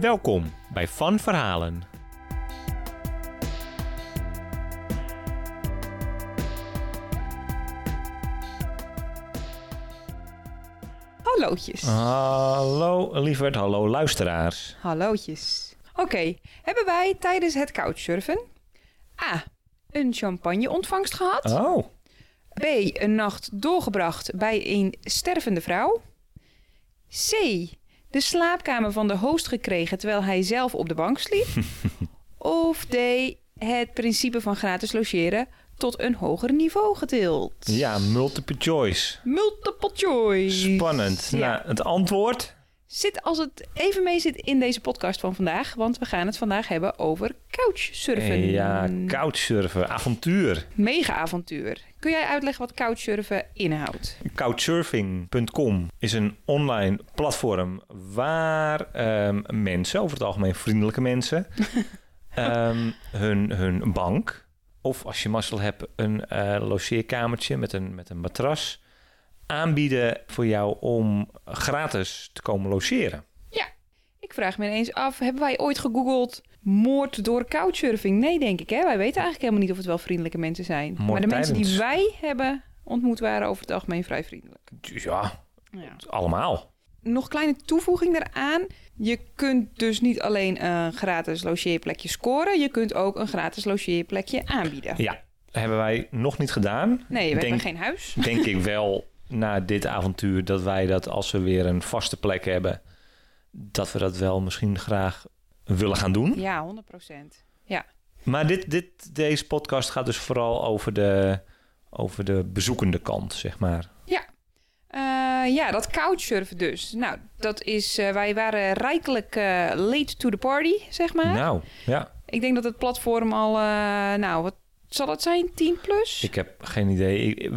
Welkom bij Van Verhalen. Hallootjes. Hallo lieverd, hallo luisteraars. Hallootjes. Oké, hebben wij tijdens het couchsurfen A. Een champagne-ontvangst gehad? Oh, B. Een nacht doorgebracht bij een stervende vrouw. C. De slaapkamer van de host gekregen terwijl hij zelf op de bank sliep. of D. Het principe van gratis logeren tot een hoger niveau getild. ja, multiple choice. Multiple choice. Spannend. Ja. Nou, het antwoord? Zit als het even mee zit in deze podcast van vandaag, want we gaan het vandaag hebben over couchsurfen. Ja, couchsurfen, avontuur. Mega avontuur. Kun jij uitleggen wat couchsurfen inhoudt? Couchsurfing.com is een online platform waar ehm, mensen, over het algemeen vriendelijke mensen, ehm, hun, hun bank of als je mazzel hebt een eh, logeerkamertje met een, met een matras aanbieden voor jou om gratis te komen logeren. Ik vraag me ineens af, hebben wij ooit gegoogeld moord door couchsurfing? Nee, denk ik. Hè? Wij weten eigenlijk helemaal niet of het wel vriendelijke mensen zijn. Moord maar de mensen die wij hebben ontmoet waren over het algemeen vrij vriendelijk. Ja, Ja. allemaal. Nog kleine toevoeging daaraan. Je kunt dus niet alleen een gratis logeerplekje scoren. Je kunt ook een gratis logeerplekje aanbieden. Ja, hebben wij nog niet gedaan. Nee, we Denk- hebben geen huis. denk ik wel na dit avontuur dat wij dat als we weer een vaste plek hebben, dat we dat wel misschien graag willen gaan doen. Ja, 100 procent. Ja. Maar dit, dit, deze podcast gaat dus vooral over de, over de bezoekende kant, zeg maar. Eh, ja, dat couchsurfen dus. Nou, dat is... eh, wij waren rijkelijk eh, late to the party, zeg maar. Nou, ja, Ik denk dat het platform al, nou, wat zal het zijn? 10 plus? ik heb geen idee. Ik-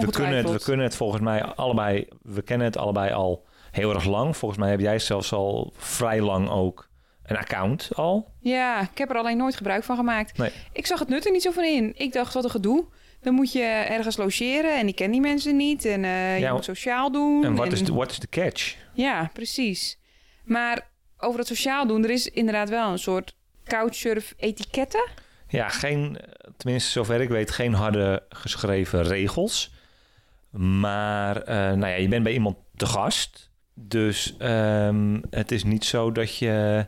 we, kunnen het, we kunnen het volgens mij allebei, we kennen het allebei al heel erg lang. Volgens mij heb jij zelfs al vrij lang ook een account al. Ja, ik heb er alleen nooit gebruik van gemaakt. Nee. Ik zag het nut er niet zo van in. Ik dacht, wat een gedoe. Dan moet je ergens logeren en ik ken die mensen niet. En eh, je moet sociaal doen. En wat is de, what is de catch? Ja, precies. Maar over het sociaal doen, er is inderdaad wel een soort couchsurf-etiketten. Ja, geen, tenminste zover ik weet, geen harde geschreven regels. Maar eh, nou ja, je bent bij iemand te gast. Dus ehm, het is niet zo dat je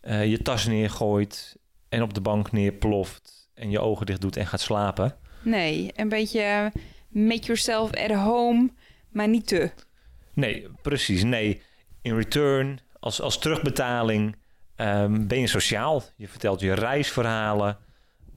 eh, je tas neergooit en op de bank neerploft en je ogen dicht doet en gaat slapen. Nee, een beetje make yourself at home, maar niet te. Nee, precies. Nee, in return, als, als terugbetaling, ehm, ben je sociaal. Je vertelt je reisverhalen.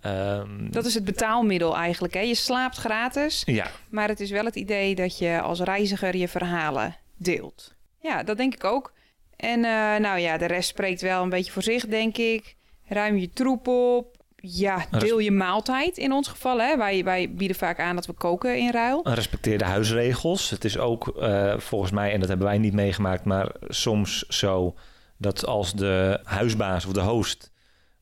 Ehm, Dat is het betaalmiddel eigenlijk. Hè? Je slaapt gratis. ja, Maar het is wel het idee dat je als reiziger je verhalen deelt. Ja, dat denk ik ook. En eh, nou ja, de rest spreekt wel een beetje voor zich, denk ik. Ruim je troep op. Ja, deel je maaltijd in ons geval. Hè? Wij, wij bieden vaak aan dat we koken in ruil. respecteer de huisregels. Het is ook eh, volgens mij, en dat hebben wij niet meegemaakt, maar soms zo dat als de huisbaas of de host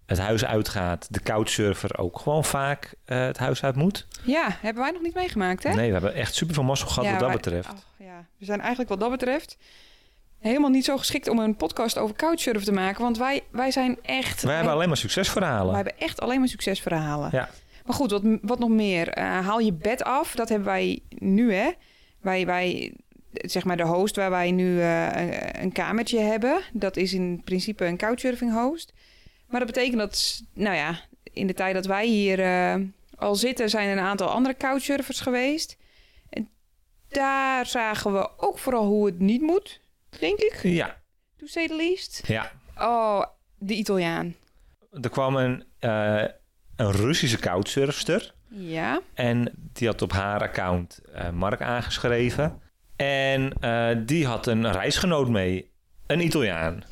het huis uitgaat, de couchsurfer ook gewoon vaak eh, het huis uit moet. Ja, hebben wij nog niet meegemaakt, hè? Nee, we hebben echt super veel mazzel gehad Ja, wat dat wij- betreft. Ach, ja, we zijn eigenlijk wat dat betreft helemaal niet zo geschikt om een podcast over couchsurfen te maken. Want wij, wij zijn echt... wij hebben alleen maar succesverhalen. We hebben echt alleen maar succesverhalen. Ja. Maar goed, wat, wat nog meer? Eh, haal je bed af. Dat hebben wij nu, hè? Wij, wij, zeg maar de host waar wij nu eh, een, een kamertje hebben. Dat is in principe een couchsurfing host. Maar dat betekent dat, nou ja, in de tijd dat wij hier eh, al zitten, zijn er een aantal andere couchsurfers geweest. En daar zagen we ook vooral hoe het niet moet, denk ik. Ja, To say the least. ja. Oh, de Italiaan. Er kwam een, eh, een Russische couchsurfster. Ja. En die had op haar account eh, Mark aangeschreven. En die had een reisgenoot mee. Een Italiaan.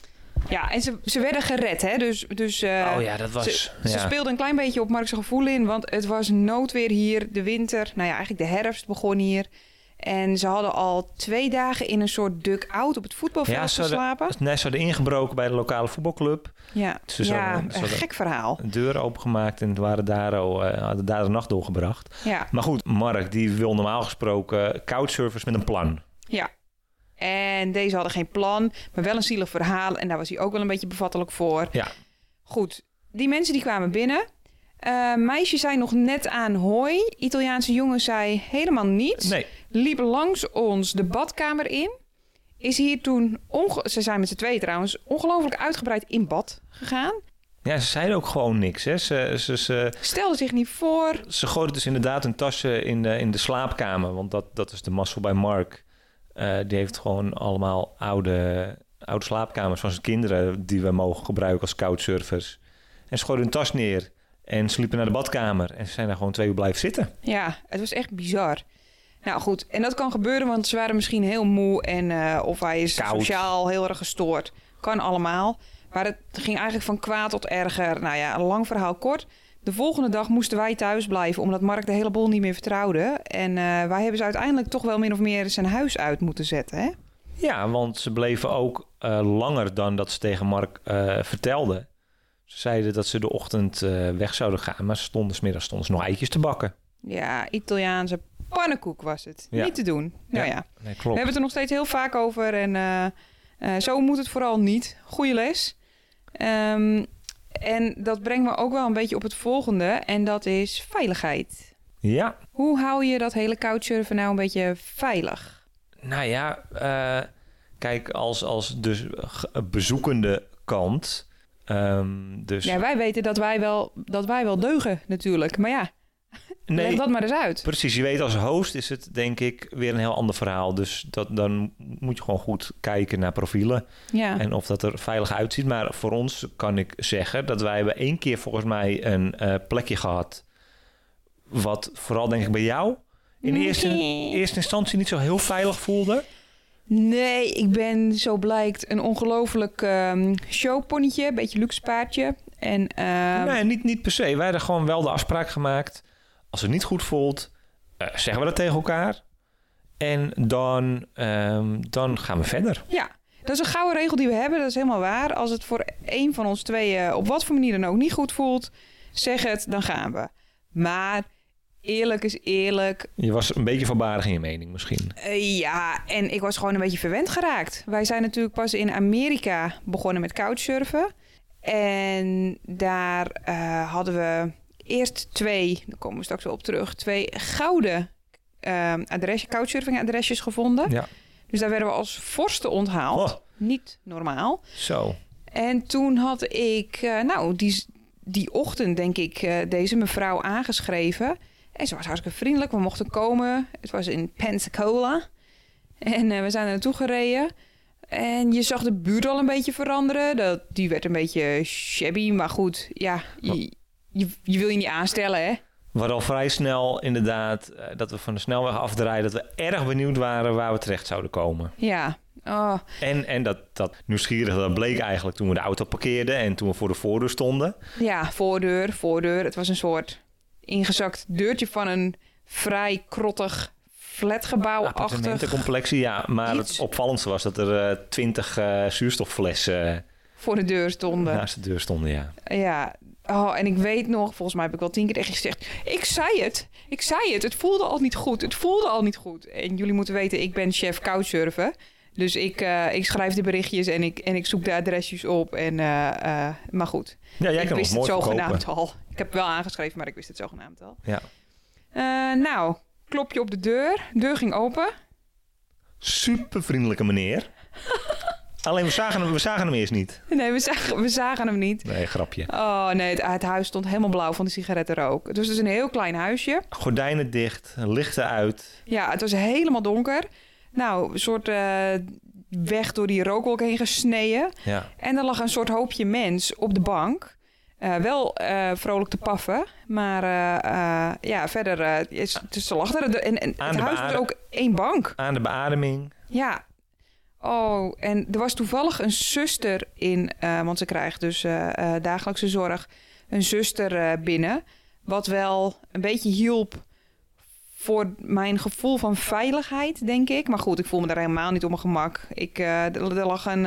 Ja, en ze, ze werden gered, hè? Dus, dus uh, oh ja, dat was. Ze, ja. ze speelden een klein beetje op Mark's gevoel in, want het was noodweer hier, de winter. Nou ja, eigenlijk de herfst begon hier. En ze hadden al twee dagen in een soort duck-out op het voetbalveld ja, ze geslapen. Hadden, nee, ze hadden ingebroken bij de lokale voetbalclub. Ja, Ze ja hadden- een gek verhaal. Een deur opengemaakt en waren daar, al, eh, hadden daar de nacht doorgebracht. Ja, Maar goed, Mark die wil normaal gesproken couchsurfers met een plan. ja. En deze hadden geen plan, maar wel een zielig verhaal. En daar was hij ook wel een beetje bevattelijk voor. Ja. Goed, die mensen die kwamen binnen. Eh meisje zei nog net aan hoi. Italiaanse jongen zei helemaal niets. Nee, liep langs ons de badkamer in. Is hier toen, ze zijn met z'n tweeën trouwens, ongelooflijk uitgebreid in bad gegaan. ja, ze zeiden ook gewoon niks. Hè. Ze, ze, ze, Stelde zich niet voor. ze gooiden dus inderdaad hun tassen in de, in de slaapkamer. Want dat, dat is de mazzel bij Mark. Eh, die heeft gewoon allemaal oude, oude slaapkamers van zijn kinderen... die we mogen gebruiken als couchsurfers. En ze gooiden hun tas neer en ze liepen naar de badkamer. En ze zijn daar gewoon twee uur blijven zitten. Ja, het was echt bizar. Nou goed, en dat kan gebeuren, want ze waren misschien heel moe en eh, of hij is Koud. sociaal heel erg gestoord. Kan allemaal. Maar het ging eigenlijk van kwaad tot erger. Nou ja, een lang verhaal kort. De volgende dag moesten wij thuis blijven, omdat Mark de hele boel niet meer vertrouwde. En eh, wij hebben ze uiteindelijk toch wel min of meer zijn huis uit moeten zetten. Hè? Ja, want ze bleven ook eh, langer dan dat ze tegen Mark eh, vertelden. Ze zeiden dat ze de ochtend weg zouden gaan, maar ze stonden 's middags stonden ze nog eitjes te bakken. Ja, Italiaanse pannenkoek was het. Ja. Niet te doen. Nou ja, Nee, we klopt. hebben het er nog steeds heel vaak over. En zo moet het vooral niet. Goeie les. Ehm, en dat brengt me ook wel een beetje op het volgende. En dat is veiligheid. Ja, Hoe hou je dat hele couchsurfen nou een beetje veilig? nou ja, eh, kijk, als, als dus bezoekende kant. ehm, dus Ja, wij weten dat wij wel, dat wij wel deugen natuurlijk. Maar ja, leg dat maar eens uit. Precies, je weet als host is het denk ik weer een heel ander verhaal. Dus dat, dan moet je gewoon goed kijken naar profielen Ja, en of dat er veilig uitziet. Maar voor ons kan ik zeggen dat wij hebben één keer volgens mij een eh, plekje gehad. Wat vooral denk ik bij jou in eerste, eerste instantie niet zo heel veilig voelde. Nee, ik ben, zo blijkt, een ongelooflijk ehm showponnetje. Een beetje luxe paardje. En ehm, nee, niet, niet per se. Wij hadden gewoon wel de afspraak gemaakt. Als het niet goed voelt, eh, zeggen we dat tegen elkaar. En dan, ehm, dan gaan we verder. Ja, dat is een gouden regel die we hebben. Dat is helemaal waar. Als het voor één van ons tweeën op wat voor manier dan ook niet goed voelt, zeg het, dan gaan we. Maar eerlijk is eerlijk. Je was een beetje voorbarig in je mening misschien. Eh, ja, en ik was gewoon een beetje verwend geraakt. Wij zijn natuurlijk pas in Amerika begonnen met couchsurfen. En daar eh, hadden we eerst twee, daar komen we straks wel op terug, twee gouden eh adres, couchsurfing adresjes gevonden. Ja. Dus daar werden we als vorsten onthaald. Oh, Niet normaal. zo. En toen had ik, eh, nou, die, die ochtend denk ik, eh, deze mevrouw aangeschreven. En ze was hartstikke vriendelijk. We mochten komen. Het was in Pensacola. En eh, we zijn er naartoe gereden. En je zag de buurt al een beetje veranderen. Dat, die werd een beetje shabby. Maar goed, ja, je, je, je wil je niet aanstellen, hè? We hadden al vrij snel inderdaad eh, dat we van de snelweg afdraaiden. Dat we erg benieuwd waren waar we terecht zouden komen. Ja. Oh, En, en dat, dat nieuwsgierige, dat bleek eigenlijk toen we de auto parkeerden en toen we voor de voordeur stonden. ja, voordeur, voordeur. Het was een soort ingezakt deurtje van een vrij krottig flatgebouw-achtig. Appartementencomplexie, ja. Maar Iets. het opvallendste was dat er eh, twintig eh, zuurstofflessen eh, voor de deur stonden. naast de deur stonden, ja. Ja. Oh, en ik weet nog, volgens mij heb ik wel tien keer tegen je gezegd... Ik zei het, ik zei het, het voelde al niet goed, het voelde al niet goed. En jullie moeten weten, ik ben chef couchsurfen. Dus ik, eh, ik schrijf de berichtjes en ik, en ik zoek de adresjes op. En, eh, eh, maar goed, Ja, jij ik kan wist het zogenaamd verkopen. al. Ik heb wel aangeschreven, maar ik wist het zogenaamd al. Ja. Nou, klopje op de deur. Deur ging open. Super vriendelijke meneer. Alleen we zagen, hem, we zagen hem eerst niet. Nee, we zagen, we zagen hem niet. Nee, grapje. Oh nee, het, het huis stond helemaal blauw van de sigarettenrook. Het was dus een heel klein huisje. Gordijnen dicht, lichten uit. Ja, het was helemaal donker. Nou, een soort eh, weg door die rookwolk heen gesneden. Ja. En er lag een soort hoopje mens op de bank. Eh, wel eh, vrolijk te paffen, maar ja, verder is, dus ze lag er. En, het huis was ook één bank. Aan de beademing. Ja. Oh, en er was toevallig een zuster in, eh, want ze krijgt dus eh, eh, dagelijkse zorg, een zuster binnen. Wat wel een beetje hielp voor mijn gevoel van veiligheid, denk ik. Maar goed, ik voel me daar helemaal niet op mijn gemak. Ik, er, er lag een,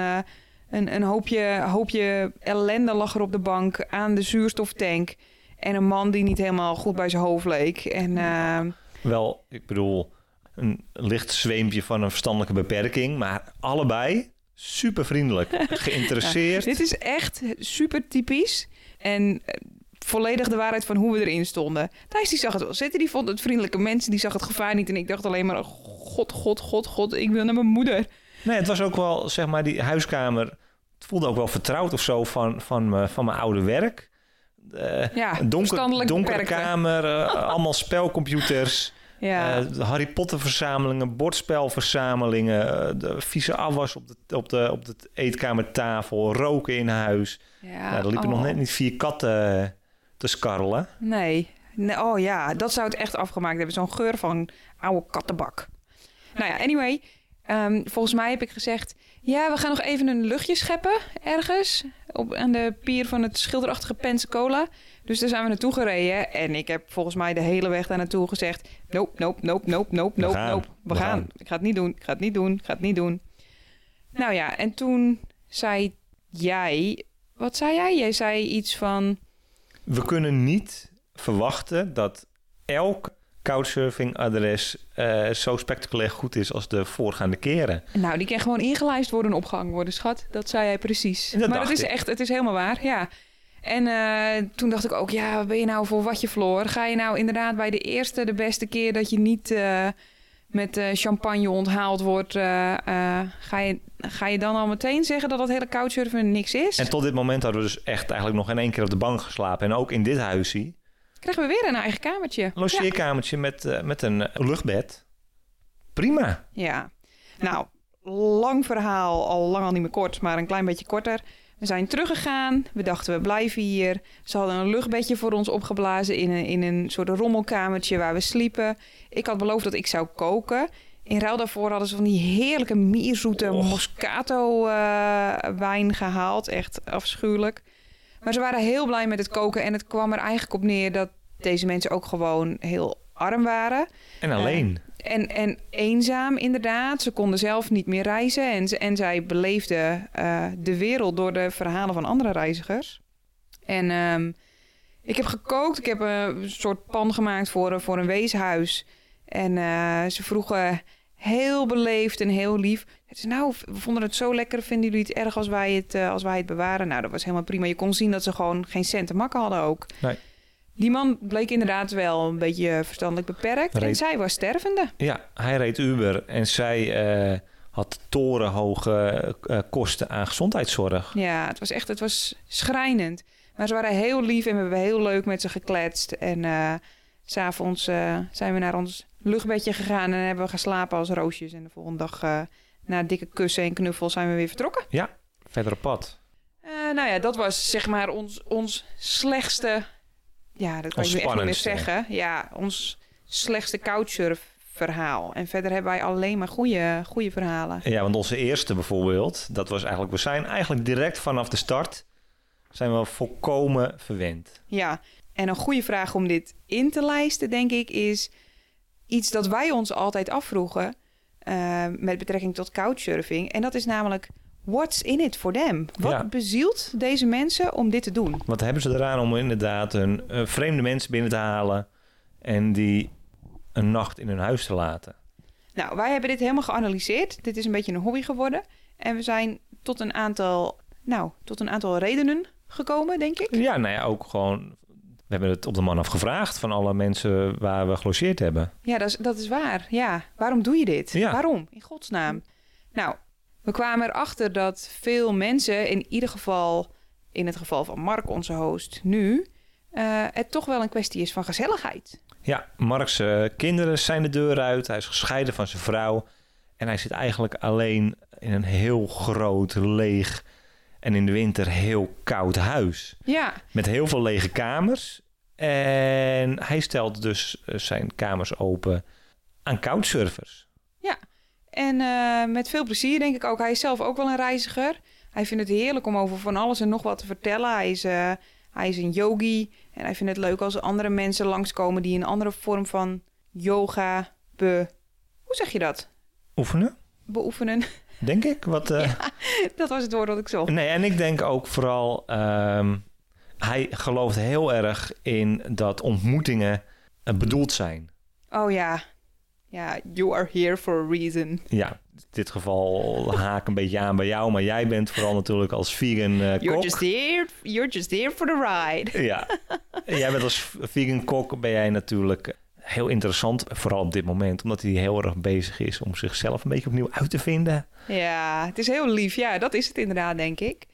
een, een hoopje, hoopje ellende lag er op de bank aan de zuurstoftank. En een man die niet helemaal goed bij zijn hoofd leek. En Wel, ik bedoel, een licht zweempje van een verstandelijke beperking, maar allebei super vriendelijk, geïnteresseerd. Dit is echt super typisch. En eh, volledig de waarheid van hoe we erin stonden. Thijs die zag het wel zitten. Die vond het vriendelijke mensen. Die zag het gevaar niet. En ik dacht alleen maar... God, god, god, god. Ik wil naar mijn moeder. Nee, het was ook wel, zeg maar, die huiskamer. Het voelde ook wel vertrouwd of zo van, van, me- van mijn oude werk. Eh, Ja, donker, donkere kamer, eh, allemaal spelcomputers. Ja, eh, de Harry Potter verzamelingen, bordspelverzamelingen, eh, de vieze afwas op de, op, de, op de eetkamertafel, roken in huis. ja. Er liepen oh. nog net niet vier katten eh, te skarrelen. Nee. nee. Oh ja, dat zou het echt afgemaakt hebben. Zo'n geur van oude kattenbak. Nou ja, anyway. ehm, volgens mij heb ik gezegd... Ja, we gaan nog even een luchtje scheppen ergens. Op, aan de pier van het schilderachtige Pensacola. Dus daar zijn we naartoe gereden. En ik heb volgens mij de hele weg daar naartoe gezegd... Nope, nope, nope, nope, nope, We nope, gaan. nope. We, We gaan. gaan. Ik ga het niet doen, ik ga het niet doen, ik ga het niet doen. Nou ja, en toen zei jij... Wat zei jij? Jij zei iets van... We kunnen niet verwachten dat elk couchsurfing-adres eh, zo spectaculair goed is als de voorgaande keren. Nou, die kan gewoon ingelijst worden en opgehangen worden, schat. Dat zei jij precies. Dat maar het is ik. echt, het is helemaal waar, ja. En eh, toen dacht ik ook, ja, wat ben je nou voor wat je verloor? Ga je nou inderdaad bij de eerste, de beste keer dat je niet eh, met champagne onthaald wordt, ga, je, ga je dan al meteen zeggen dat dat hele couchsurfen niks is? En tot dit moment hadden we dus echt eigenlijk nog in één keer op de bank geslapen. En ook in dit huisje, Krijgen we weer een eigen kamertje. een logeerkamertje met, eh, met een eh, luchtbed. Prima. Ja. Nou, lang verhaal, al lang al niet meer kort, maar een klein beetje korter. We zijn teruggegaan. We dachten, we blijven hier. Ze hadden een luchtbedje voor ons opgeblazen in een, in een soort rommelkamertje waar we sliepen. Ik had beloofd dat ik zou koken. In ruil daarvoor hadden ze van die heerlijke mierzoete. Moscato eh, wijn gehaald. Echt afschuwelijk. Maar ze waren heel blij met het koken. En het kwam er eigenlijk op neer dat deze mensen ook gewoon heel arm waren. En alleen. En, en eenzaam inderdaad. Ze konden zelf niet meer reizen. En, en zij beleefden eh, de wereld door de verhalen van andere reizigers. En ehm, ik heb gekookt. Ik heb een soort pan gemaakt voor, voor een weeshuis. En eh, ze vroegen heel beleefd en heel lief. Het is nou, we vonden het zo lekker. Vinden jullie het erg als wij het, eh, als wij het bewaren? Nou, dat was helemaal prima. Je kon zien dat ze gewoon geen cent te makken hadden ook. Nee. Die man bleek inderdaad wel een beetje verstandelijk beperkt. En zij was stervende. Ja, hij reed Uber en zij eh, had torenhoge eh, kosten aan gezondheidszorg. Ja, het was echt, het was schrijnend. Maar ze waren heel lief en we hebben heel leuk met ze gekletst. En s s'avonds zijn we naar ons luchtbedje gegaan en hebben we geslapen als roosjes. En de volgende dag, eh, na dikke kussen en knuffels, zijn we weer vertrokken. Ja, verder op pad. Eh, nou ja, dat was zeg maar ons, ons slechtste... Ja, dat kan Ons je echt niet meer zeggen. Ja, ons slechtste couchsurf verhaal. En verder hebben wij alleen maar goede, goede verhalen. Ja, want onze eerste bijvoorbeeld, dat was eigenlijk, we zijn eigenlijk direct vanaf de start, zijn we volkomen verwend. Ja, en een goede vraag om dit in te lijsten, denk ik, is iets dat wij ons altijd afvroegen eh, met betrekking tot couchsurfing. En dat is namelijk, what's in it for them? Wat Ja. bezielt deze mensen om dit te doen? Wat hebben ze eraan om inderdaad een eh, vreemde mensen binnen te halen en die een nacht in hun huis te laten? Nou, wij hebben dit helemaal geanalyseerd. Dit is een beetje een hobby geworden. En we zijn tot een aantal, nou, tot een aantal redenen gekomen, denk ik. Ja, nou ja, ook gewoon, we hebben het op de man afgevraagd van alle mensen waar we gelogeerd hebben. Ja, dat is, dat is waar. Ja, waarom doe je dit? Ja. Waarom? In godsnaam. Nou, we kwamen erachter dat veel mensen, in ieder geval in het geval van Mark, onze host, nu, eh, het toch wel een kwestie is van gezelligheid. Ja, Mark's eh, kinderen zijn de deur uit. Hij is gescheiden van zijn vrouw. En hij zit eigenlijk alleen in een heel groot, leeg en in de winter heel koud huis. Ja, Met heel veel lege kamers. En hij stelt dus eh, zijn kamers open aan couchsurfers. En eh, met veel plezier denk ik ook. Hij is zelf ook wel een reiziger. Hij vindt het heerlijk om over van alles en nog wat te vertellen. Hij is, eh, hij is een yogi. En hij vindt het leuk als andere mensen langskomen die een andere vorm van yoga be... Hoe zeg je dat? Oefenen, Beoefenen. denk ik. Wat, eh, dat was het woord dat ik zocht. Nee, en ik denk ook vooral... ehm, hij gelooft heel erg in dat ontmoetingen eh, bedoeld zijn. Oh ja. Ja, you are here for a reason. Ja, in dit geval haak een beetje aan bij jou, maar jij bent vooral natuurlijk als vegan eh, You're kok. just here, you're just here for the ride. Ja, jij bent als vegan kok ben jij natuurlijk heel interessant, vooral op dit moment, omdat hij heel erg bezig is om zichzelf een beetje opnieuw uit te vinden. Ja, het is heel lief. Ja, dat is het inderdaad, denk ik.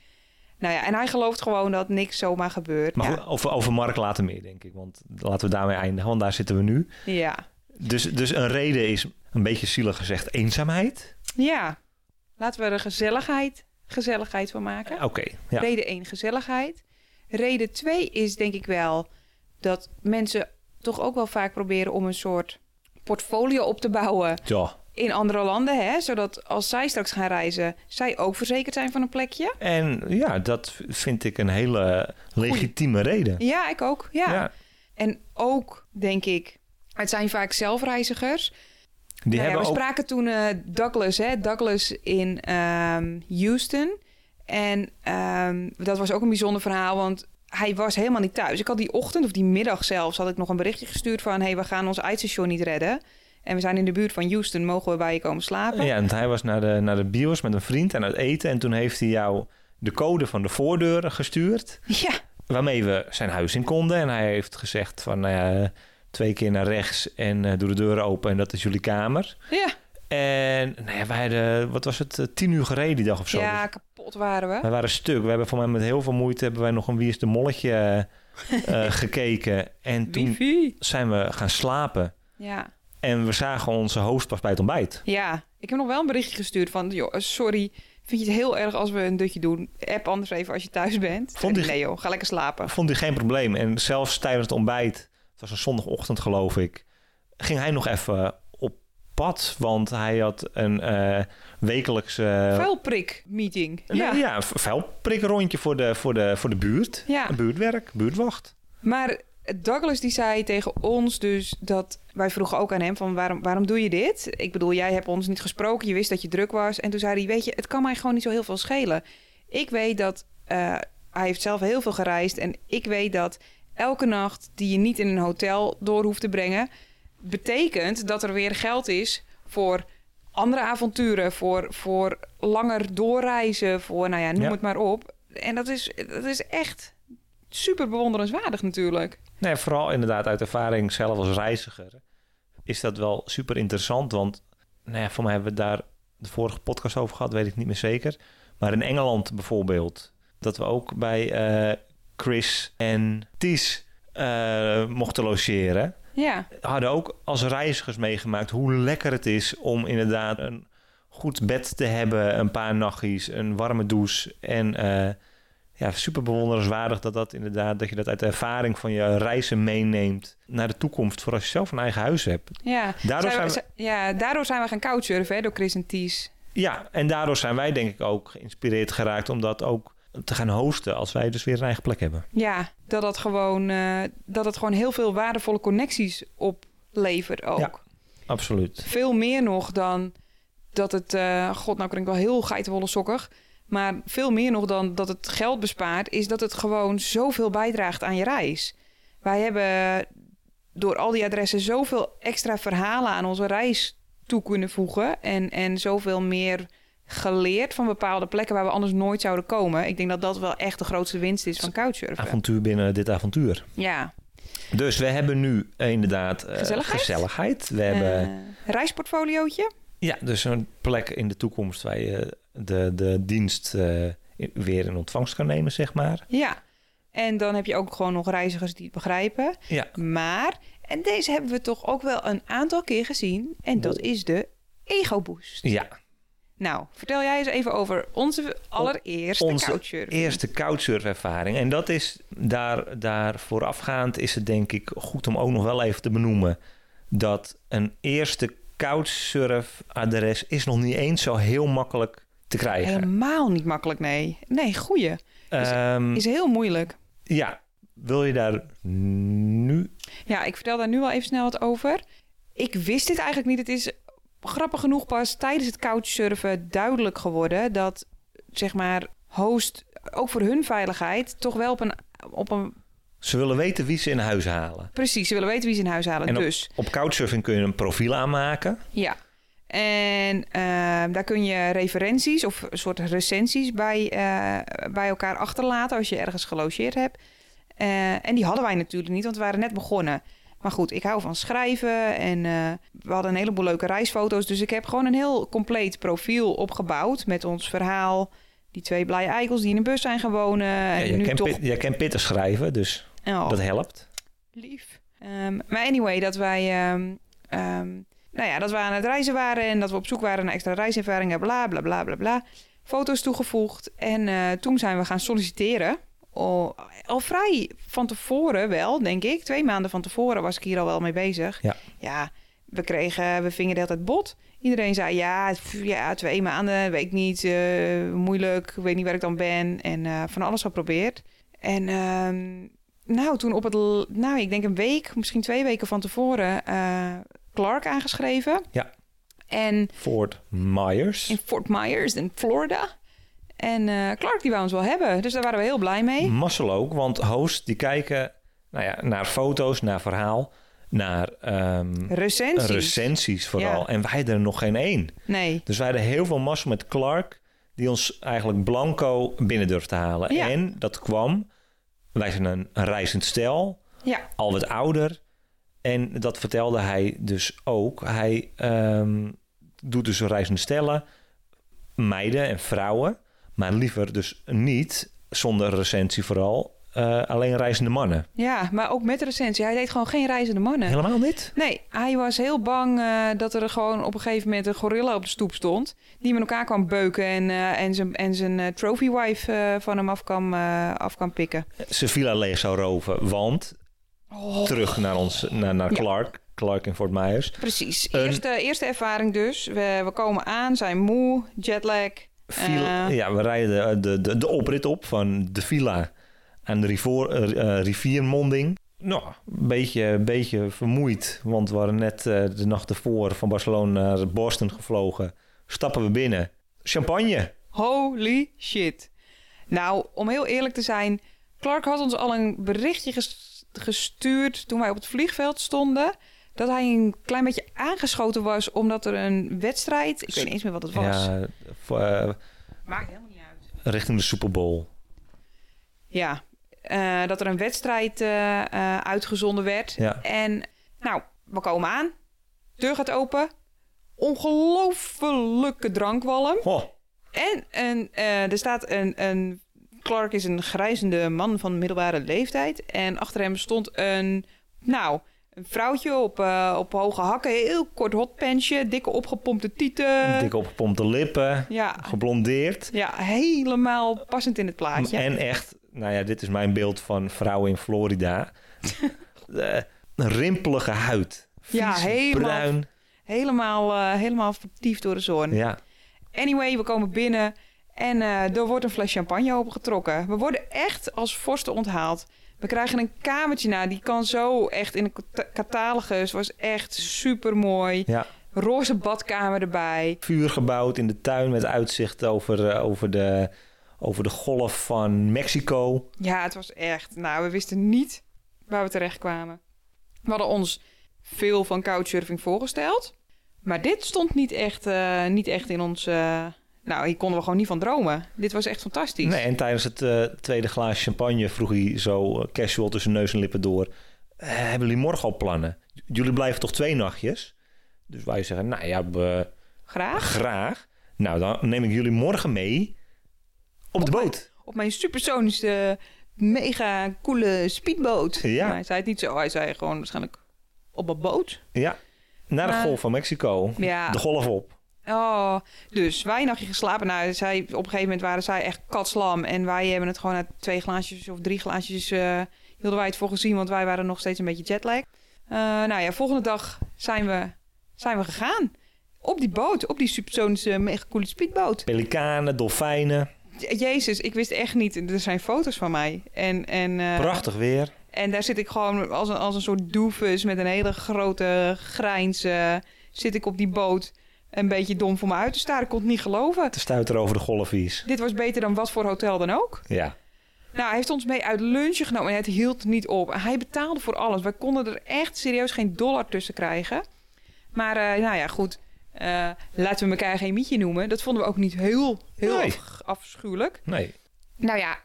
Nou ja, en hij gelooft gewoon dat niks zomaar gebeurt. Maar ja. over, over Mark later meer, denk ik, want laten we daarmee eindigen, want daar zitten we nu. ja. Dus, dus een reden is, een beetje zielig gezegd, eenzaamheid. Ja. Laten we er gezelligheid, gezelligheid van maken. Oké, ja. Reden 1, gezelligheid. Reden 2 is denk ik wel dat mensen toch ook wel vaak proberen om een soort portfolio op te bouwen ja. in andere landen. Hè? Zodat als zij straks gaan reizen, zij ook verzekerd zijn van een plekje. En ja, dat vind ik een hele legitieme reden. Ja, ik ook. Ja. Ja. En ook, denk ik, het zijn vaak zelfreizigers. Die Nou ja, hebben we ook... spraken toen eh, Douglas, hè? Douglas in ehm, Houston. En ehm, dat was ook een bijzonder verhaal, want hij was helemaal niet thuis. Ik had die ochtend of die middag zelfs had ik nog een berichtje gestuurd van... hey, we gaan ons eindstation niet redden. En we zijn in de buurt van Houston, mogen we bij je komen slapen? Ja, en hij was naar de, naar de bios met een vriend aan het eten. En toen heeft hij jou de code van de voordeur gestuurd. Ja, Waarmee we zijn huis in konden. En hij heeft gezegd van, nou ja, twee keer naar rechts en eh, doe de deur open. En dat is jullie kamer. ja. En nou ja, wij hadden, wat was het, eh, tien uur gereden die dag of zo. ja Dus kapot waren we. wij waren stuk. We hebben voor mij met heel veel moeite hebben wij nog een Wie is de Molletje eh, gekeken. En toen Wifi. zijn we gaan slapen. Ja. En we zagen onze host pas bij het ontbijt. ja, ik heb nog wel een berichtje gestuurd van... joh, sorry, vind je het heel erg als we een dutje doen? App anders even als je thuis bent. Vond die- Nee joh, ga lekker slapen. Vond hij geen probleem. En zelfs tijdens het ontbijt, het was een zondagochtend geloof ik, ging hij nog even op pad. Want hij had een eh wekelijkse... Vuilprik meeting. Nee, Ja. ja, een vuilprikrondje voor de, voor, de, voor de buurt. Ja. Buurtwerk, buurtwacht. Maar Douglas die zei tegen ons dus dat... Wij vroegen ook aan hem van waarom, waarom doe je dit? Ik bedoel, jij hebt ons niet gesproken. Je wist dat je druk was. En toen zei hij, weet je, het kan mij gewoon niet zo heel veel schelen. Ik weet dat... eh, hij heeft zelf heel veel gereisd. En ik weet dat elke nacht die je niet in een hotel door hoeft te brengen... betekent dat er weer geld is voor andere avonturen. Voor, voor langer doorreizen. Voor, nou ja, noem Ja. het maar op. En dat is, dat is echt super bewonderenswaardig natuurlijk. Nee, vooral inderdaad uit ervaring zelf als reiziger is dat wel super interessant. Want nou ja, voor mij hebben we daar de vorige podcast over gehad, weet ik niet meer zeker. Maar in Engeland bijvoorbeeld, dat we ook bij eh, Chris en Ties eh, mochten logeren. Ja, Hadden ook als reizigers meegemaakt hoe lekker het is om inderdaad een goed bed te hebben, een paar nachtjes, een warme douche en eh, ja, super bewonderenswaardig dat dat inderdaad dat je dat uit de ervaring van je reizen meeneemt naar de toekomst voor als je zelf een eigen huis hebt. ja. Daardoor Zijn we- zijn ja, daardoor zijn we gaan couchsurfen hè, door Chris en Ties. Ja, en daardoor zijn wij denk ik ook geïnspireerd geraakt om dat ook te gaan hosten als wij dus weer een eigen plek hebben. Ja, dat het gewoon, eh, dat het gewoon heel veel waardevolle connecties oplevert ook. Ja. Absoluut. Veel meer nog dan dat het... eh, God, nou klink ik wel heel geitenwolle sokkig. Maar veel meer nog dan dat het geld bespaart... is dat het gewoon zoveel bijdraagt aan je reis. Wij hebben door al die adressen zoveel extra verhalen aan onze reis toe kunnen voegen. En, en zoveel meer geleerd van bepaalde plekken waar we anders nooit zouden komen. Ik denk dat dat wel echt de grootste winst is van couchsurfen. Avontuur binnen dit avontuur. Ja. Dus we hebben nu inderdaad eh, Gezelligheid? gezelligheid. We hebben Eh, reisportfoliootje. ja, dus een plek in de toekomst waar je de, de dienst eh, weer in ontvangst kan nemen, zeg maar. Ja. En dan heb je ook gewoon nog reizigers die het begrijpen. Ja, Maar, en deze hebben we toch ook wel een aantal keer gezien. En dat is de Ego Boost. ja. Nou, vertel jij eens even over onze allereerste onze couchsurfing. eerste couchsurfervaring. En dat is daar, daar voorafgaand is het denk ik goed om ook nog wel even te benoemen dat een eerste couchsurf-adres is nog niet eens zo heel makkelijk te krijgen. Helemaal niet makkelijk, nee. Nee, goeie. Ehm, Is heel moeilijk. ja, wil je daar nu... Ja, ik vertel daar nu wel even snel wat over. Ik wist dit eigenlijk niet. Het is grappig genoeg pas tijdens het couchsurfen duidelijk geworden dat zeg maar host ook voor hun veiligheid toch wel op een op een Ze willen weten wie ze in huis halen. precies ze willen weten wie ze in huis halen. En op- dus Op Couchsurfing kun je een profiel aanmaken. ja. En ehm, daar kun je referenties of een soort recensies bij, eh, bij elkaar achterlaten als je ergens gelogeerd hebt. Eh, en die hadden wij natuurlijk niet, want we waren net begonnen. Maar goed, ik hou van schrijven en eh, we hadden een heleboel leuke reisfoto's. Dus ik heb gewoon een heel compleet profiel opgebouwd met ons verhaal. Die twee blije eikels die in een bus zijn gaan wonen. Ja, En jij, nu kent toch... Pit- jij kent Pitter schrijven, dus Oh, dat helpt. lief. Ehm, maar anyway, dat wij... ehm, ehm, nou ja, dat we aan het reizen waren en dat we op zoek waren naar extra reiservaringen. Bla, bla, bla, bla, bla. Foto's toegevoegd. En eh, toen zijn we gaan solliciteren. Al, al vrij van tevoren wel, denk ik. Twee maanden van tevoren was ik hier al wel mee bezig. Ja. Ja, we kregen, we vingen de hele tijd bot. Iedereen zei, ja, ja twee maanden, weet niet, eh, moeilijk, weet niet waar ik dan ben. En eh, van alles geprobeerd. En ehm, nou, toen op het, nou, ik denk een week, misschien twee weken van tevoren, eh, Clark aangeschreven. Ja. En Fort Myers. in Fort Myers in Florida. En eh, Clark die wou ons wel hebben, dus daar waren we heel blij mee. Mazzel ook, want hosts die kijken nou ja, naar foto's, naar verhaal, naar ehm, Recensies. recensies vooral. Ja. En wij hadden er nog geen één. nee. Dus wij hadden heel veel mazzel met Clark, die ons eigenlijk blanco binnen durfde te halen. Ja. En dat kwam, wij zijn een, een reizend stel, Ja, al wat ouder. En dat vertelde hij dus ook. Hij ehm, doet dus reizende stellen, meiden en vrouwen. Maar liever dus niet, zonder recensie vooral, eh, alleen reizende mannen. ja, maar ook met recensie. Hij deed gewoon geen reizende mannen. Helemaal niet? Nee, hij was heel bang eh, dat er gewoon op een gegeven moment een gorilla op de stoep stond. Die met elkaar kwam beuken en, eh, en zijn, en zijn trophy wife van hem af kan, af kan pikken. Zijn villa leeg zou roven, want terug naar, ons, naar, naar Ja. Clark. Clark in Fort Myers. Precies. Een- Eerste, eerste ervaring dus. We, we komen aan, zijn moe, jetlag. Villa- Eh. ja, we rijden de, de, de oprit op van de villa aan de eh, riviermonding. Nou, een beetje, beetje vermoeid, want we waren net eh, de nacht ervoor van Barcelona naar Boston gevlogen. Stappen we binnen. Champagne. Holy shit. Nou, om heel eerlijk te zijn, Clark had ons al een berichtje ges- gestuurd toen wij op het vliegveld stonden. Dat hij een klein beetje aangeschoten was omdat er een wedstrijd, ik weet niet eens meer wat het was. Ja, voor, eh, Maakt helemaal niet uit. richting de Super Bowl. Ja, eh, dat er een wedstrijd eh, uitgezonden werd. Ja. En nou, we komen aan. Deur gaat open. Ongelofelijke drankwalm. Oh, En een, eh, er staat een, een... Clark is een grijzende man van middelbare leeftijd. En achter hem stond een... Nou, een vrouwtje op, eh, op hoge hakken. Heel kort hotpensje. Dikke opgepompte tieten. dik opgepompte lippen, Ja, geblondeerd. ja, helemaal passend in het plaatje. En echt, nou ja, dit is mijn beeld van vrouwen in Florida. Eh, een rimpelige huid. Ja, helemaal- bruin. Helemaal, eh, helemaal vertiefd door de zon. Ja, Anyway, we komen binnen en er wordt een fles champagne opengetrokken. We worden echt als vorsten onthaald. We krijgen een kamertje na, die kan zo echt in een cat- catalogus. Was echt super mooi. ja. Roze badkamer erbij. Vuur gebouwd in de tuin met uitzicht over, eh, over, de, over de golf van Mexico. Ja, het was echt. Nou, we wisten niet waar we terecht kwamen. We hadden ons veel van couchsurfing voorgesteld. Maar dit stond niet echt, eh, niet echt in ons. eh, nou, hier konden we gewoon niet van dromen. Dit was echt fantastisch. Nee, en tijdens het eh, tweede glaasje champagne vroeg hij zo eh, casual tussen neus en lippen door. "Eh, hebben jullie morgen al plannen? Jullie blijven toch twee nachtjes? Dus wij zeggen, nou ja, we- Graag. graag. Nou, dan neem ik jullie morgen mee op de boot. op mijn supersonische, mega coole speedboot. Ja. Maar hij zei het niet zo. Hij zei gewoon waarschijnlijk op een boot. Ja, naar de golf van Mexico. Ja. De golf op. Oh, dus wij een nachtje geslapen. Nou, zij, op een gegeven moment waren zij echt katslam. En wij hebben het gewoon uit twee glaasjes of drie glaasjes... eh, hielden wij het voor gezien, want wij waren nog steeds een beetje jetlag. Eh nou ja, volgende dag zijn we zijn we gegaan. Op die boot, op die subsonische mega coole speedboot. Pelikanen, dolfijnen, Jezus, ik wist echt niet. Er zijn foto's van mij. En, en, eh, prachtig weer. en daar zit ik gewoon als een, als een soort doofus met een hele grote grijns. zit ik op die boot een beetje dom voor me uit te staren. Ik kon het niet geloven. Te stuiteren over de golfvies. Dit was beter dan wat voor hotel dan ook. Ja, Nou, hij heeft ons mee uit lunchen genomen en het hield niet op. Hij betaalde voor alles. Wij konden er echt serieus geen dollar tussen krijgen. Maar eh, nou ja, goed. Eh, laten we elkaar geen mietje noemen. Dat vonden we ook niet heel, heel Nee. afschuwelijk. nee. Nou ja,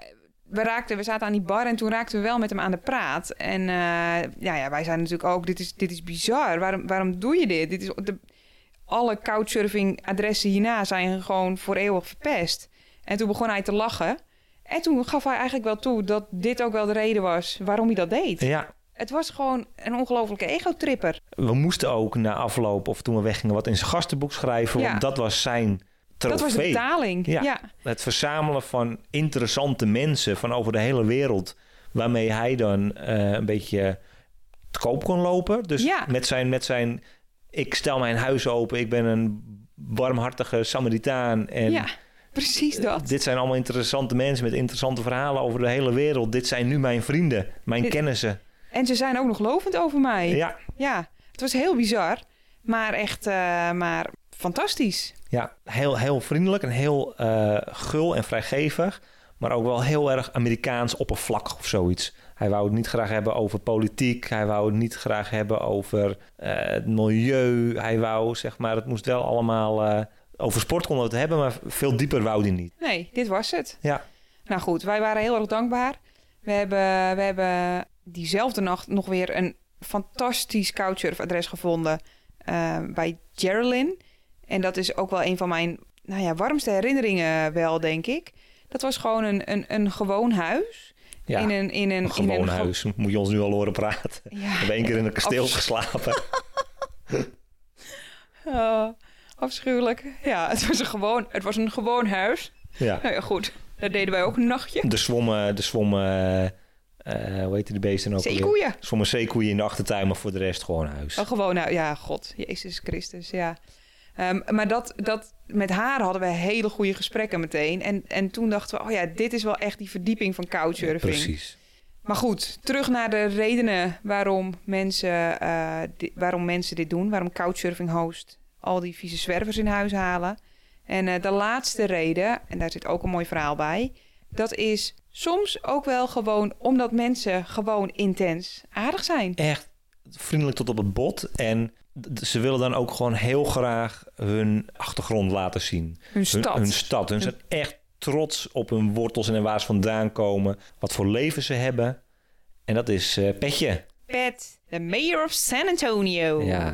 we, raakten, we zaten aan die bar en toen raakten we wel met hem aan de praat. En eh, ja, ja, wij zeiden natuurlijk ook, dit is, dit is bizar. Waarom, waarom doe je dit? dit is de, alle couchsurfing adressen hierna zijn gewoon voor eeuwig verpest. En toen begon hij te lachen. En toen gaf hij eigenlijk wel toe dat dit ook wel de reden was waarom hij dat deed. Ja, Het was gewoon een ongelofelijke egotripper. we moesten ook na afloop of toen we weggingen wat in zijn gastenboek schrijven. Ja. Want dat was zijn trofee. Dat was de betaling. Ja. Ja. Het verzamelen van interessante mensen van over de hele wereld. Waarmee hij dan eh, een beetje te koop kon lopen. Dus Ja. met, zijn, met zijn, ik stel mijn huis open. Ik ben een warmhartige Samaritaan. En ja, precies dat. dit zijn allemaal interessante mensen met interessante verhalen over de hele wereld. Dit zijn nu mijn vrienden, mijn Dit- kennissen. En ze zijn ook nog lovend over mij. Ja, Ja, het was heel bizar. Maar echt, eh, maar fantastisch. ja heel, heel vriendelijk en heel eh, gul en vrijgevig. Maar ook wel heel erg Amerikaans oppervlakkig of zoiets. Hij wou het niet graag hebben over politiek. Hij wou het niet graag hebben over eh, het milieu. Hij wou, zeg maar, het moest wel allemaal... eh, over sport konden we het hebben, maar veel dieper wou hij niet. Nee, dit was het. Ja, Nou goed, wij waren heel erg dankbaar. We hebben, we hebben diezelfde nacht nog weer een fantastisch couchsurfadres gevonden eh, bij Geraldine. En dat is ook wel een van mijn nou ja, warmste herinneringen wel, denk ik. Dat was gewoon een, een, een gewoon huis. Ja. In een, in een, een gewoon in een huis. Moet je ons nu al horen praten. Ja. We hebben één keer in een kasteel geslapen. Oh, afschuwelijk. Ja, het was een gewoon, het was een gewoon huis. Ja. Nou ja, goed. Daar deden wij ook een nachtje. De zwommen, de zwommen, eh, hoe heet die beesten ook? Zeekoeien. Zwommen zeekoeien in de achtertuin, maar voor de rest gewoon huis. Oh, gewoon, nou ja, God, Jezus Christus, ja. Ehm, maar dat, dat, met haar hadden we hele goede gesprekken meteen. En, en toen dachten we, oh ja, dit is wel echt die verdieping van couchsurfing. Precies. Maar goed, terug naar de redenen waarom mensen, eh, di- waarom mensen dit doen. Waarom couchsurfing host al die vieze zwervers in huis halen. En eh, de laatste reden, en daar zit ook een mooi verhaal bij... dat is soms ook wel gewoon omdat mensen gewoon intens aardig zijn. Echt vriendelijk tot op het bot. En ze willen dan ook gewoon heel graag hun achtergrond laten zien. Hun stad. Hun, hun stad. Hun zijn echt trots op hun wortels en waar ze vandaan komen. Wat voor leven ze hebben. En dat is eh, Petje. Pet, de mayor of San Antonio. Ja.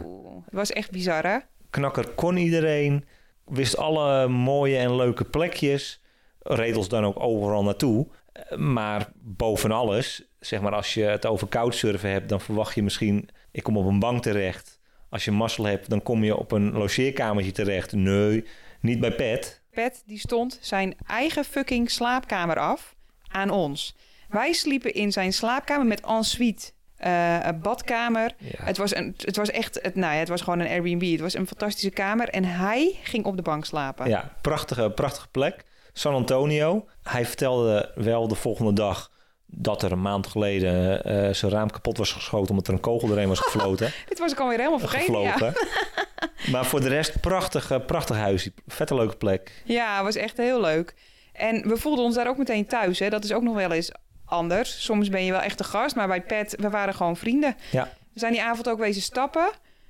Het was echt bizar, hè? Knakker kon iedereen. Wist alle mooie en leuke plekjes. Reed ons dan ook overal naartoe. Maar boven alles, zeg maar, als je het over couchsurfen hebt, dan verwacht je misschien, ik kom op een bank terecht. Als je mazzel hebt, dan kom je op een logeerkamertje terecht. Nee, niet bij Pet. Pet, die stond zijn eigen fucking slaapkamer af aan ons. Wij sliepen in zijn slaapkamer met ensuite eh, een badkamer. Ja. Het, was een, het was echt, het, nou ja, het was gewoon een Airbnb. Het was een fantastische kamer en hij ging op de bank slapen. Ja, prachtige, prachtige plek. San Antonio. Hij vertelde wel de volgende dag dat er een maand geleden eh, zijn raam kapot was geschoten omdat er een kogel erheen was gefloten. Dit was ik alweer helemaal vergeten. Ja. maar voor de rest prachtig, prachtig huis. Vette leuke plek. ja, het was echt heel leuk. En we voelden ons daar ook meteen thuis. Hè. Dat is ook nog wel eens anders. Soms ben je wel echt een gast, maar bij Pet, we waren gewoon vrienden. Ja, We zijn die avond ook wezen stappen.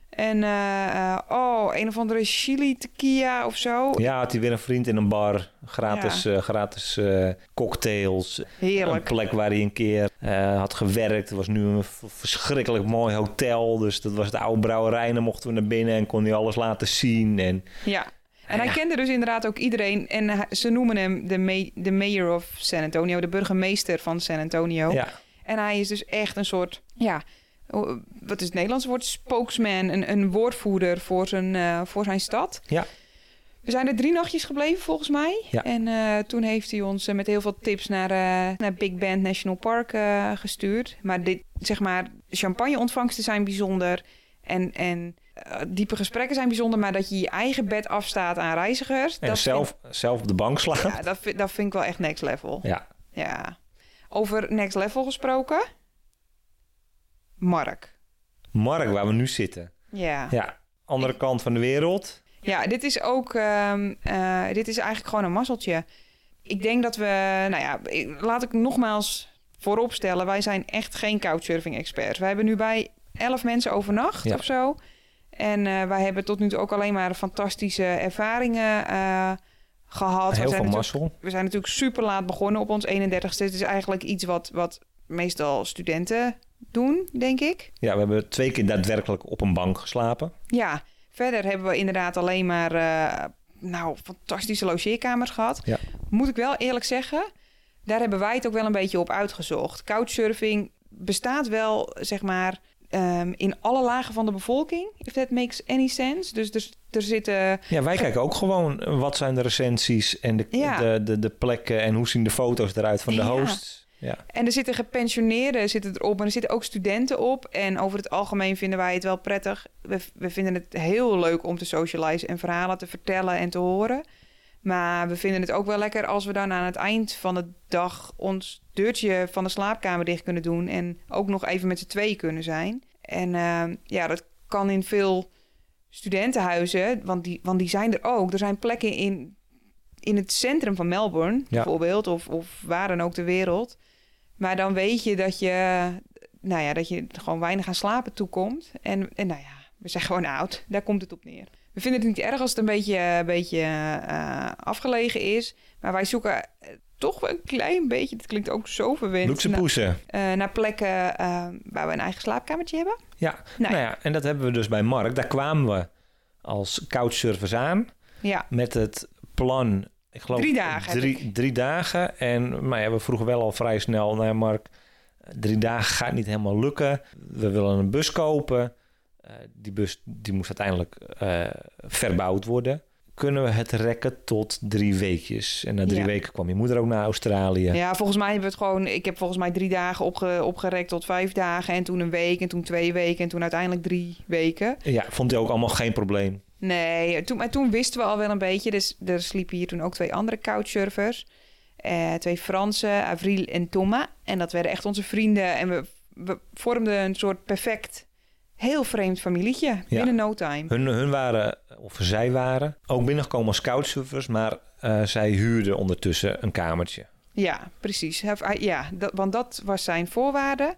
En eh, eh, oh, een of andere chili tequila of zo. ja had hij weer een vriend in een bar. Gratis, eh, gratis cocktails. Een Heerlijk. plek waar hij een keer had gewerkt. Het was nu een verschrikkelijk mooi hotel. Dus dat was de oude brouwerij. Dan mochten we naar binnen en kon hij alles laten zien. En Ja. En hij kende dus inderdaad ook iedereen. En ze noemen hem de, ma- de mayor of San Antonio, de burgemeester van San Antonio. ja, En hij is dus echt een soort, ja, wat is het Nederlandse woord? Spokesman, een, een woordvoerder voor zijn, eh, voor zijn stad. Ja. We zijn er drie nachtjes gebleven volgens mij. Ja. En eh, toen heeft hij ons eh, met heel veel tips naar, naar Big Bend National Park gestuurd. Maar dit, zeg maar, champagne-ontvangsten zijn bijzonder. En, en diepe gesprekken zijn bijzonder, maar dat je je eigen bed afstaat aan reizigers. En dat zelf, zelf op de bank slaan. ja, dat, vind, dat vind ik wel echt next level. Ja. Ja. Over next level gesproken. Mark. Mark, waar we nu zitten. Ja. Ja, andere kant van de wereld. Ja, dit is ook. ehm, eh, dit is eigenlijk gewoon een mazzeltje. Ik denk dat we. Nou ja, ik- laat ik nogmaals vooropstellen. Wij zijn echt geen couchsurfing-experts. Wij hebben nu bij elf mensen overnacht Ja. of zo. En eh, wij hebben tot nu toe ook alleen maar fantastische ervaringen eh, gehad. We Heel zijn veel mazzel. We zijn natuurlijk super laat begonnen op ons 31ste. Het is eigenlijk iets wat, wat meestal studenten doen, denk ik. Ja, we hebben twee keer daadwerkelijk op een bank geslapen. Ja, verder hebben we inderdaad alleen maar eh, nou, fantastische logeerkamers gehad. Ja. Moet ik wel eerlijk zeggen, daar hebben wij het ook wel een beetje op uitgezocht. Couchsurfing bestaat wel, zeg maar, ehm, in alle lagen van de bevolking. If that makes any sense. Dus er, er zitten... Ja, wij kijken ook gewoon wat zijn de recensies en de, Ja. de, de, de plekken en hoe zien de foto's eruit van de Ja. hosts. Ja. En er zitten gepensioneerden zitten erop, maar er zitten ook studenten op. En over het algemeen vinden wij het wel prettig. We, we vinden het heel leuk om te socializen en verhalen te vertellen en te horen. Maar we vinden het ook wel lekker als we dan aan het eind van de dag ons deurtje van de slaapkamer dicht kunnen doen. En ook nog even met z'n twee kunnen zijn. En eh, ja, dat kan in veel studentenhuizen, want die, want die zijn er ook. Er zijn plekken in, in het centrum van Melbourne, bijvoorbeeld, of, of waar dan ook ter wereld. Maar dan weet je dat je, nou ja, dat je gewoon weinig aan slapen toekomt. En, en nou ja, we zijn gewoon oud. Daar komt het op neer. We vinden het niet erg als het een beetje, een beetje eh, afgelegen is. Maar wij zoeken eh, toch wel een klein beetje, het klinkt ook zo verwend, Luxe na- poesen. eh, naar plekken eh, waar we een eigen slaapkamertje hebben. Ja, Nou, nou ja, en dat hebben we dus bij Mark. Daar kwamen we als couchsurfers aan Ja, met het plan, ik geloof Drie dagen Drie, drie dagen. En maar ja, we vroegen wel al vrij snel naar Mark. Drie dagen gaat niet helemaal lukken. We willen een bus kopen. Eh, die bus die moest uiteindelijk eh, verbouwd worden. Kunnen we het rekken tot drie weekjes? En na drie Ja. weken kwam je moeder ook naar Australië. ja, volgens mij hebben we het gewoon... Ik heb volgens mij drie dagen opge, opgerekt tot vijf dagen. En toen een week en toen twee weken en toen uiteindelijk drie weken. Ja, vond hij ook allemaal geen probleem. Nee, toen, maar toen wisten we al wel een beetje. Dus er sliepen hier toen ook twee andere couchsurfers. Eh, twee Fransen, Avril en Thomas. En dat werden echt onze vrienden. En we, we vormden een soort perfect, heel vreemd familietje. Binnen no time. Hun, hun waren, of zij waren, ook binnengekomen als couchsurfers. Maar eh, zij huurden ondertussen een kamertje. Ja, precies. Ja, dat, want dat was zijn voorwaarde.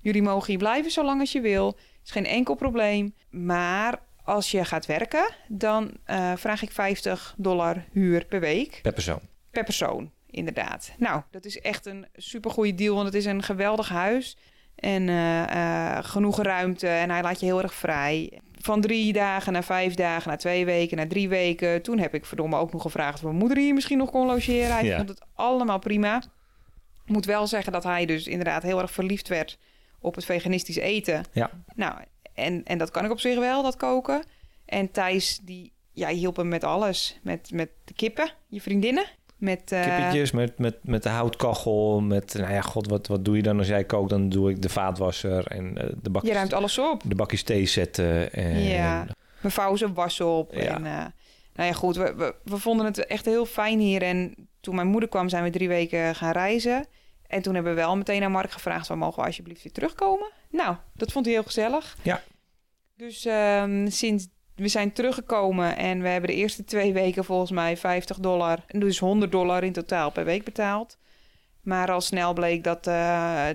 Jullie mogen hier blijven zolang als je wil. is geen enkel probleem. Maar als je gaat werken, dan eh, vraag ik 50 dollar huur per week. Per persoon. Per persoon, inderdaad. Nou, dat is echt een supergoeie deal, want het is een geweldig huis. En eh, eh, genoeg ruimte en hij laat je heel erg vrij. Van drie dagen naar vijf dagen, naar twee weken, naar drie weken. Toen heb ik verdomme ook nog gevraagd of mijn moeder hier misschien nog kon logeren. Hij Ja. vond het allemaal prima. Ik moet wel zeggen dat hij dus inderdaad heel erg verliefd werd op het veganistisch eten. Ja. Nou, en, en dat kan ik op zich wel, dat koken. En Thijs, die ja, hielp hem met alles. Met, met de kippen, je vriendinnen. Met, eh, Kippetjes met, met, met de houtkachel. Met, nou ja, god, wat, wat doe je dan als jij kookt? Dan doe ik de vaatwasser en eh, de, bakjes, je ruimt alles op. de bakjes thee zetten. En, Ja. Vouwen zijn was op. Ja. En, eh, nou ja, goed. We, we, we vonden het echt heel fijn hier. En toen mijn moeder kwam, zijn we drie weken gaan reizen. En toen hebben we wel meteen aan Mark gevraagd... "Waar mogen we alsjeblieft weer terugkomen? Nou, dat vond hij heel gezellig. Ja. Dus ehm, sinds we zijn teruggekomen... en we hebben de eerste twee weken volgens mij 50 dollar... en dus 100 dollar in totaal per week betaald. Maar al snel bleek dat, eh,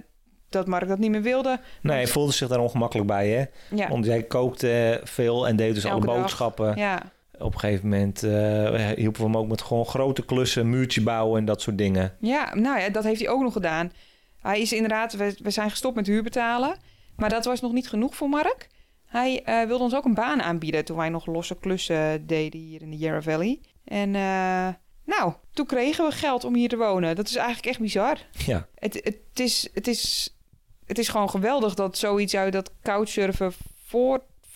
dat Mark dat niet meer wilde. Nee, hij voelde zich daar ongemakkelijk bij, hè? Ja, Want jij kookte veel en deed dus Elke alle dag. boodschappen. ja. Op een gegeven moment eh hielpen we hem ook met gewoon grote klussen, muurtje bouwen en dat soort dingen. Ja, nou ja, dat heeft hij ook nog gedaan. Hij is inderdaad, we, we zijn gestopt met huur betalen. Maar dat was nog niet genoeg voor Mark. Hij eh, wilde ons ook een baan aanbieden toen wij nog losse klussen deden hier in de Yarra Valley. En eh, nou, toen kregen we geld om hier te wonen. Dat is eigenlijk echt bizar. Ja, Het, het, is, het, is, het is gewoon geweldig dat zoiets uit dat couchsurfen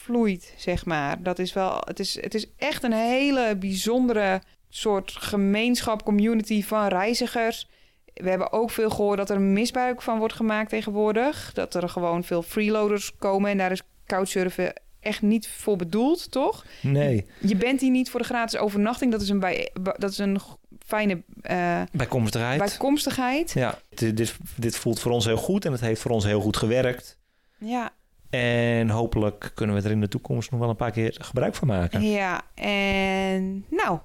voortvloeit, zeg maar. Dat is wel, het is, het is echt een hele bijzondere soort gemeenschap, community van reizigers. We hebben ook veel gehoord dat er misbruik van wordt gemaakt tegenwoordig. Dat er gewoon veel freeloaders komen en daar is couchsurfen echt niet voor bedoeld, toch? Nee, Je bent hier niet voor de gratis overnachting. Dat is een, bij, dat is een fijne eh, bijkomstigheid. bijkomstigheid. Ja, dit, dit, dit voelt voor ons heel goed en het heeft voor ons heel goed gewerkt. Ja, En hopelijk kunnen we er in de toekomst nog wel een paar keer gebruik van maken. ja. En nou,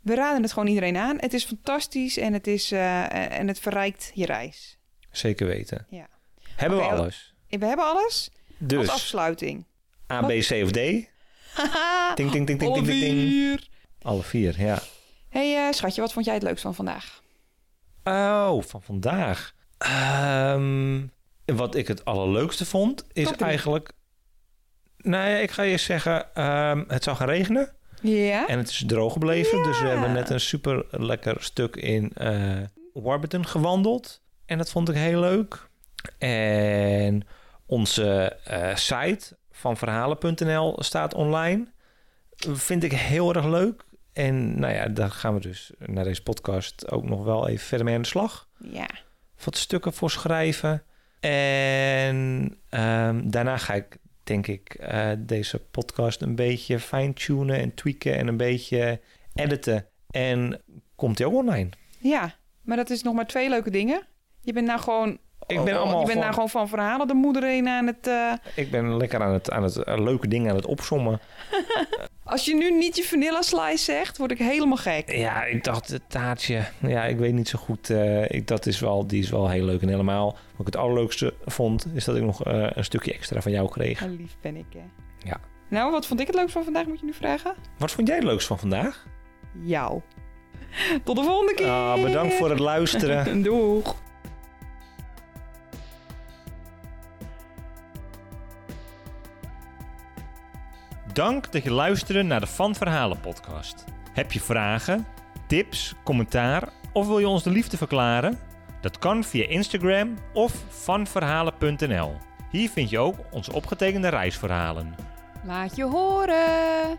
we raden het gewoon iedereen aan. Het is fantastisch en het, is, eh, en het verrijkt je reis. Zeker weten. Ja. Hebben we alles? We hebben alles als Dus afsluiting. A, B, C of D? Haha, Ting, ting, ting, ting, alle vier. Alle vier, ja. hey, eh, schatje, wat vond jij het leukst van vandaag? Oh, van vandaag. Ehm, wat ik het allerleukste vond, is eigenlijk... Nou ja, ik ga je zeggen, ehm, het zou gaan regenen. Ja? En het is droog gebleven. Dus we hebben net een super lekker stuk in eh Warburton gewandeld. En dat vond ik heel leuk. En onze eh, site van verhalen.nl staat online. Vind ik heel erg leuk. En nou ja, daar gaan we dus naar deze podcast ook nog wel even verder mee aan de slag. Ja. Wat stukken voor schrijven. En ehm, daarna ga ik, denk ik, eh, deze podcast een beetje fine-tunen en tweaken en een beetje editen. En komt die ook online? Ja, maar dat is nog maar twee leuke dingen. Je bent nou gewoon... Ik ben oh, allemaal je bent gewoon- nou gewoon van verhalen de moeder in aan het... eh, Ik ben lekker aan het, aan het eh, leuke dingen aan het opsommen. Als je nu niet je vanilla slice zegt, word ik helemaal gek. Ja, ik dacht het taartje. Ja, ik weet niet zo goed. eh, ik, dat is wel, die is wel heel leuk. En helemaal, wat ik het allerleukste vond, is dat ik nog een stukje extra van jou kreeg. Lief ben ik, hè? Ja. Nou, wat vond ik het leukst van vandaag, moet je nu vragen? Wat vond jij het leukst van vandaag? Jou. Tot de volgende keer. Ah, bedankt voor het luisteren. Doeg. Dank dat je luisterde naar de Van Verhalen podcast. Heb je vragen, tips, commentaar of wil je ons de liefde verklaren? Dat kan via Instagram of vanverhalen.nl. Hier vind je ook onze opgetekende reisverhalen. Laat je horen.